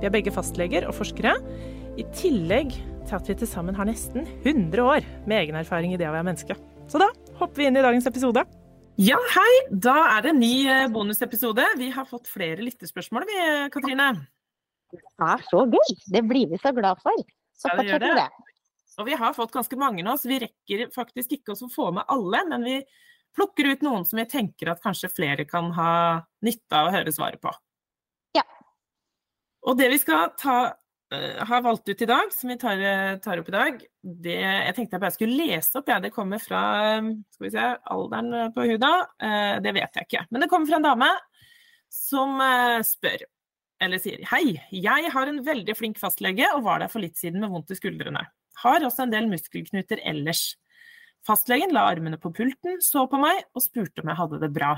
Vi er begge fastleger og forskere, i tillegg til at vi til sammen har nesten 100 år med egen erfaring i det å være menneske. Så da hopper vi inn i dagens episode. Ja, hei! Da er det en ny eh, bonusepisode. Vi har fått flere lyttespørsmål, vi, Katrine. Det er så gøy! Det blir vi så glad for. Så Ja, fortsett med det. det. Og vi har fått ganske mange nå, så vi rekker faktisk ikke å få med alle. Men vi plukker ut noen som vi tenker at kanskje flere kan ha nytte av å høre svaret på. Og det vi skal ta, har ha valgt ut i dag, som vi tar, eh, tar opp i dag, det jeg tenkte jeg bare skulle lese opp. Ja, det kommer fra eh, skal vi se, alderen eh, på huda. Eh, det vet jeg ikke. Men det kommer fra en dame som eh, spør, eller sier Hei, jeg har en veldig flink fastlege og var der for litt siden med vondt i skuldrene. Har også en del muskelknuter ellers. Fastlegen la armene på pulten, så på meg og spurte om jeg hadde det bra.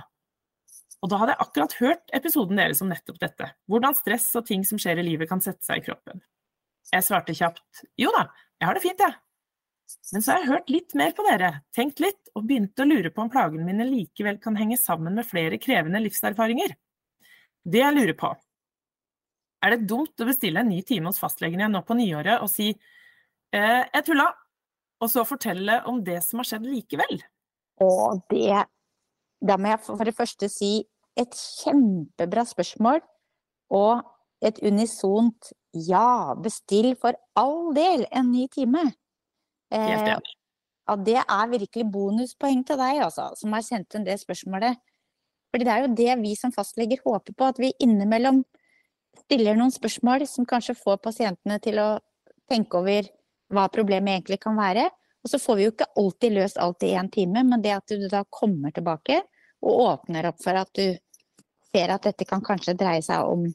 Og da hadde jeg akkurat hørt episoden deres om nettopp dette. Hvordan stress og ting som skjer i livet kan sette seg i kroppen. Jeg svarte kjapt jo da, jeg har det fint, jeg. Men så har jeg hørt litt mer på dere, tenkt litt og begynte å lure på om plagene mine likevel kan henge sammen med flere krevende livserfaringer. Det jeg lurer på, er det dumt å bestille en ny time hos fastlegen igjen nå på nyåret og si eh, jeg tulla, og så fortelle om det som har skjedd likevel? Å, det Da må jeg for det første si et kjempebra spørsmål og et unisont ja, bestill for all del en ny time. Helt Eh, enig. Ja, det er virkelig bonuspoeng til deg, altså, som har sendt inn det spørsmålet. Fordi det er jo det vi som fastleger håper på, at vi innimellom stiller noen spørsmål som kanskje får pasientene til å tenke over hva problemet egentlig kan være. Og så får vi jo ikke alltid løst alt i én time, men det at du da kommer tilbake og åpner opp for at du ser at dette kan kanskje dreie seg om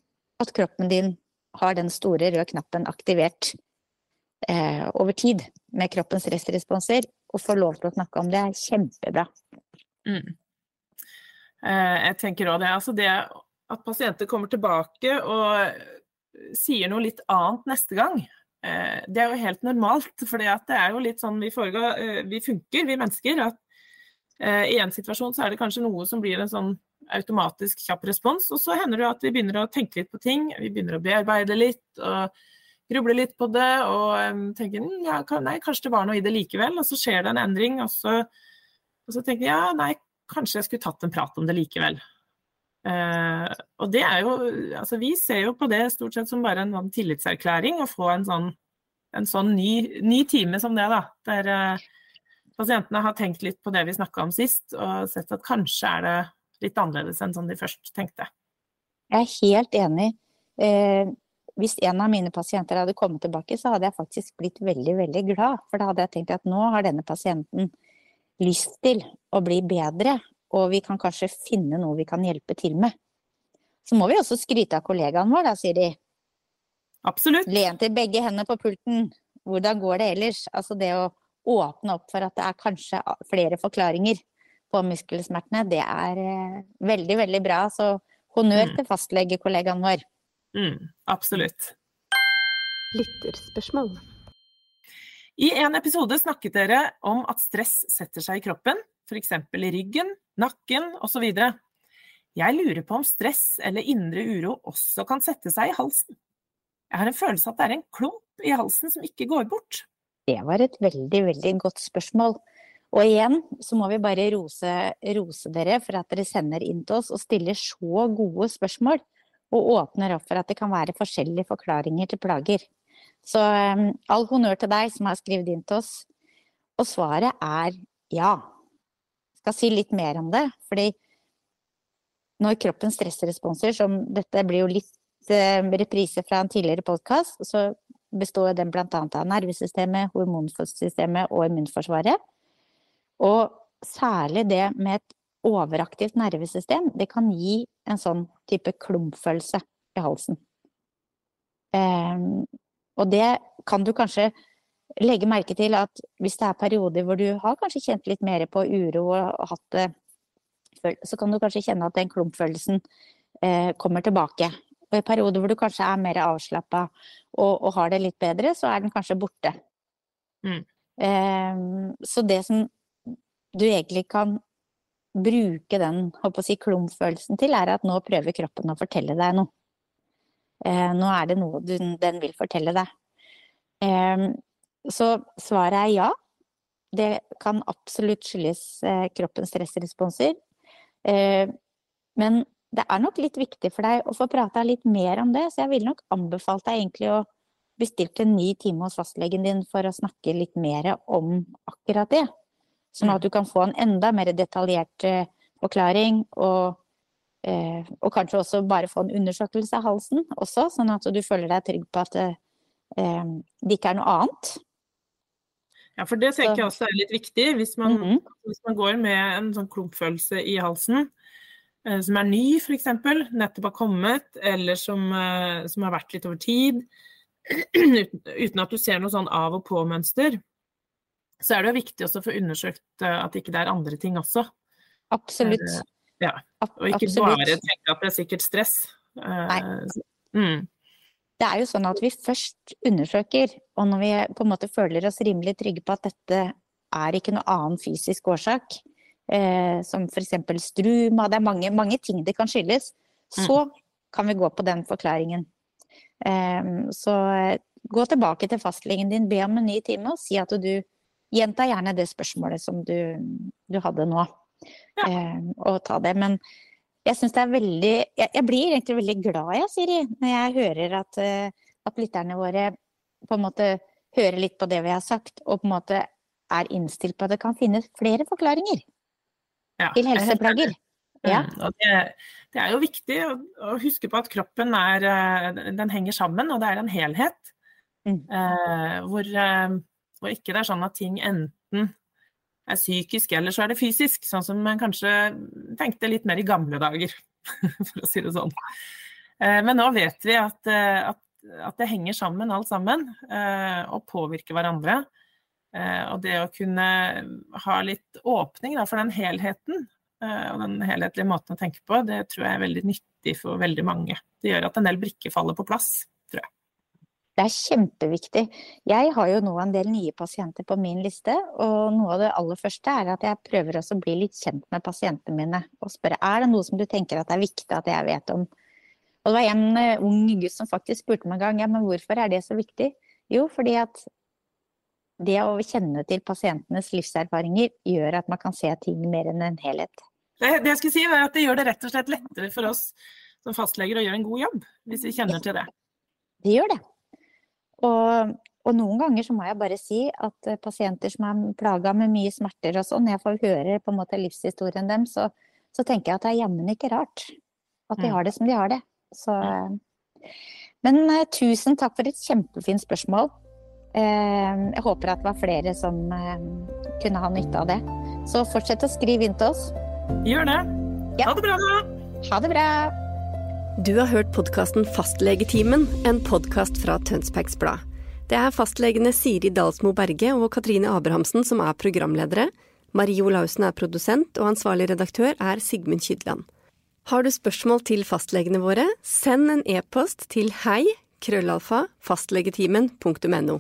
at kroppen din har den store røde knappen aktivert eh, over tid med kroppens stressresponser, og får lov til å snakke om det, er kjempebra. Mm. Eh, Jeg tenker også det. Altså det at pasienter kommer tilbake og sier noe litt annet neste gang, det er jo helt normalt. For det er jo litt sånn vi, foregår, eh, vi funker, vi mennesker. At eh, i en situasjon så er det kanskje noe som blir en sånn automatisk kjapp respons, og så hender det at vi begynner å tenke litt på ting. Vi begynner å bearbeide litt og gruble litt på det og tenker, tenke «Mm, ja, nei, kanskje det var noe i det likevel. Og så skjer det en endring, og så, og så tenker jeg ja, nei, kanskje jeg skulle tatt en prat om det likevel. Eh, og det er jo Altså, vi ser jo på det stort sett som bare en sånn tillitserklæring å få en sånn, en sånn ny, ny time som det, da. Der uh, pasientene har tenkt litt på det vi snakka om sist, og sett at kanskje er det litt annerledes enn sånn de først tenkte. Jeg er helt enig. Uh, hvis en av mine pasienter hadde kommet tilbake, så hadde jeg faktisk blitt veldig, veldig glad. For da hadde jeg tenkt at nå har denne pasienten lyst til å bli bedre, og vi kan kanskje finne noe vi kan hjelpe til med. Så må vi også skryte av kollegaen vår, da, de. Absolutt. Len til begge hendene på pulten. Hvordan går det ellers? Altså det å åpne opp for at det er kanskje flere forklaringer på muskelsmertene, det er eh, veldig, veldig bra. Så honnør Mm. til fastlegekollegaen vår. Mm, absolutt. Lytterspørsmål. I en episode snakket dere om at stress setter seg i kroppen, f.eks. i ryggen, nakken osv. Jeg lurer på om stress eller indre uro også kan sette seg i halsen. Jeg har en følelse at det er en klump i halsen som ikke går bort. Det var et veldig, veldig godt spørsmål. Og igjen så må vi bare rose, rose dere for at dere sender inn til oss og stiller så gode spørsmål. og åpner opp for at det kan være forskjellige forklaringer til plager. Så um, all honnør til deg som har skrevet inn til oss. Og svaret er ja. Skal si litt mer om det, fordi når kroppens stressresponser, som dette blir jo litt uh, reprise fra en tidligere podkast, så består den bl.a. av nervesystemet, hormonsystemet og immunforsvaret. Og særlig det med et overaktivt nervesystem, det kan gi en sånn type klumpfølelse i halsen. Um, og det kan du kanskje legge merke til at hvis det er perioder hvor du har kanskje kjent litt mer på uro og hatt det så kan du kanskje kjenne at den klumpfølelsen eh, kommer tilbake. Og i perioder hvor du kanskje er mer avslappa og, og, har det litt bedre, så er den kanskje borte. Mm. Eh, så det som du egentlig kan bruke den si, klumpfølelsen til, er at nå prøver kroppen å fortelle deg noe. Eh, nå er det noe du, den vil fortelle deg. Så svaret er ja. Det kan absolutt skyldes eh, kroppens stressresponser. Eh, men det er nok litt viktig for deg å få prata litt mer om det, så jeg ville nok anbefalt deg egentlig å bestilte en ny time hos fastlegen din for å snakke litt mer om akkurat det. Sånn at mm. du kan få en enda mer detaljert eh, forklaring, og, og kanskje også bare få en undersøkelse av halsen også, sånn at du føler deg trygg på at det, det ikke er noe annet. Ja, for det tenker jeg også er litt viktig. Hvis man, mm -hmm. hvis man går med en sånn klumpfølelse i halsen, eh, som er ny f.eks., nettopp har kommet, eller som, eh, som, har vært litt over tid, uten, uten, at du ser noe sånn av og på-mønster, så er det jo viktig også å få undersøkt eh, at ikke det er andre ting også. Absolutt. ja. Og ikke Absolutt. bare tenke at det er sikkert stress. Nei. Mm det er jo sånn at vi først undersøker, og når vi på en måte føler oss rimelig trygge på at dette er ikke noe annen fysisk årsak, eh, som f.eks. struma, det er mange, mange, ting det kan skyldes, så mm. kan vi gå på den forklaringen. Eh, så gå tilbake til fastlegen din, be om en ny time og si at du Gjenta gjerne det spørsmålet som du, du hadde nå, ja. eh, og ta det. Men jeg syns det er veldig jeg, jeg, blir egentlig veldig glad, jeg, Siri, når jeg hører at, uh, at lytterne våre på en måte hører litt på det vi har sagt, og på en måte er innstilt på at det kan finnes flere forklaringer ja, til helseplager. Ja. Mm, og det, det, er jo viktig å, å, huske på at kroppen er eh, Den henger sammen, og det er en helhet. Mm. Eh, hvor, uh, hvor, ikke det er sånn at ting enten er psykisk, eller så er det fysisk. Sånn som man kanskje tenkte litt mer i gamle dager, for å si det sånn. Eh, men nå vet vi at, eh, at, at det henger sammen alt sammen, eh, og påvirker hverandre. Og det å kunne ha litt åpning da, for den helheten og den helhetlige måten å tenke på, det tror jeg er veldig nyttig for veldig mange. Det gjør at en del brikker faller på plass. tror jeg. Det er kjempeviktig. Jeg har jo nå en del nye pasienter på min liste, og noe av det aller første er at jeg prøver også å bli litt kjent med pasientene mine og spørre er det noe som du tenker at det er viktig at jeg vet om. Og det var en uh, ung gutt som faktisk spurte meg en gang ja, men hvorfor er det så viktig? Jo, fordi at det å kjenne til pasientenes livserfaringer gjør at man kan se ting mer enn en helhet. Det, det jeg skulle si er at det gjør det rett og slett lettere for oss som fastleger å gjøre en god jobb, hvis vi kjenner til det. Det gjør det. Og, og, noen ganger så må jeg bare si at eh, pasienter som er plaga med mye smerter og sånn, når jeg får høre på en måte livshistorien dem, så, så tenker jeg at det er jammen ikke rart at de mm. har det som de har det. Så, men uh, tusen takk for et kjempefint spørsmål. Uh, jeg håper at det var flere som uh, kunne ha nytte av det. Så fortsett å skrive inn til oss. Gjør det. Ja. Ha det bra. Ha det bra. Du har hørt podkasten Fastlegetimen, en podkast fra Tønsbergs Blad. Det er fastlegene Siri Dalsmo Berge og Katrine Abrahamsen som er programledere. Marie Olaussen er produsent, og ansvarlig redaktør er Sigmund Kydland. Har du spørsmål til fastlegene våre, send en e-post til hei krøllalfa fastlegetimen.no.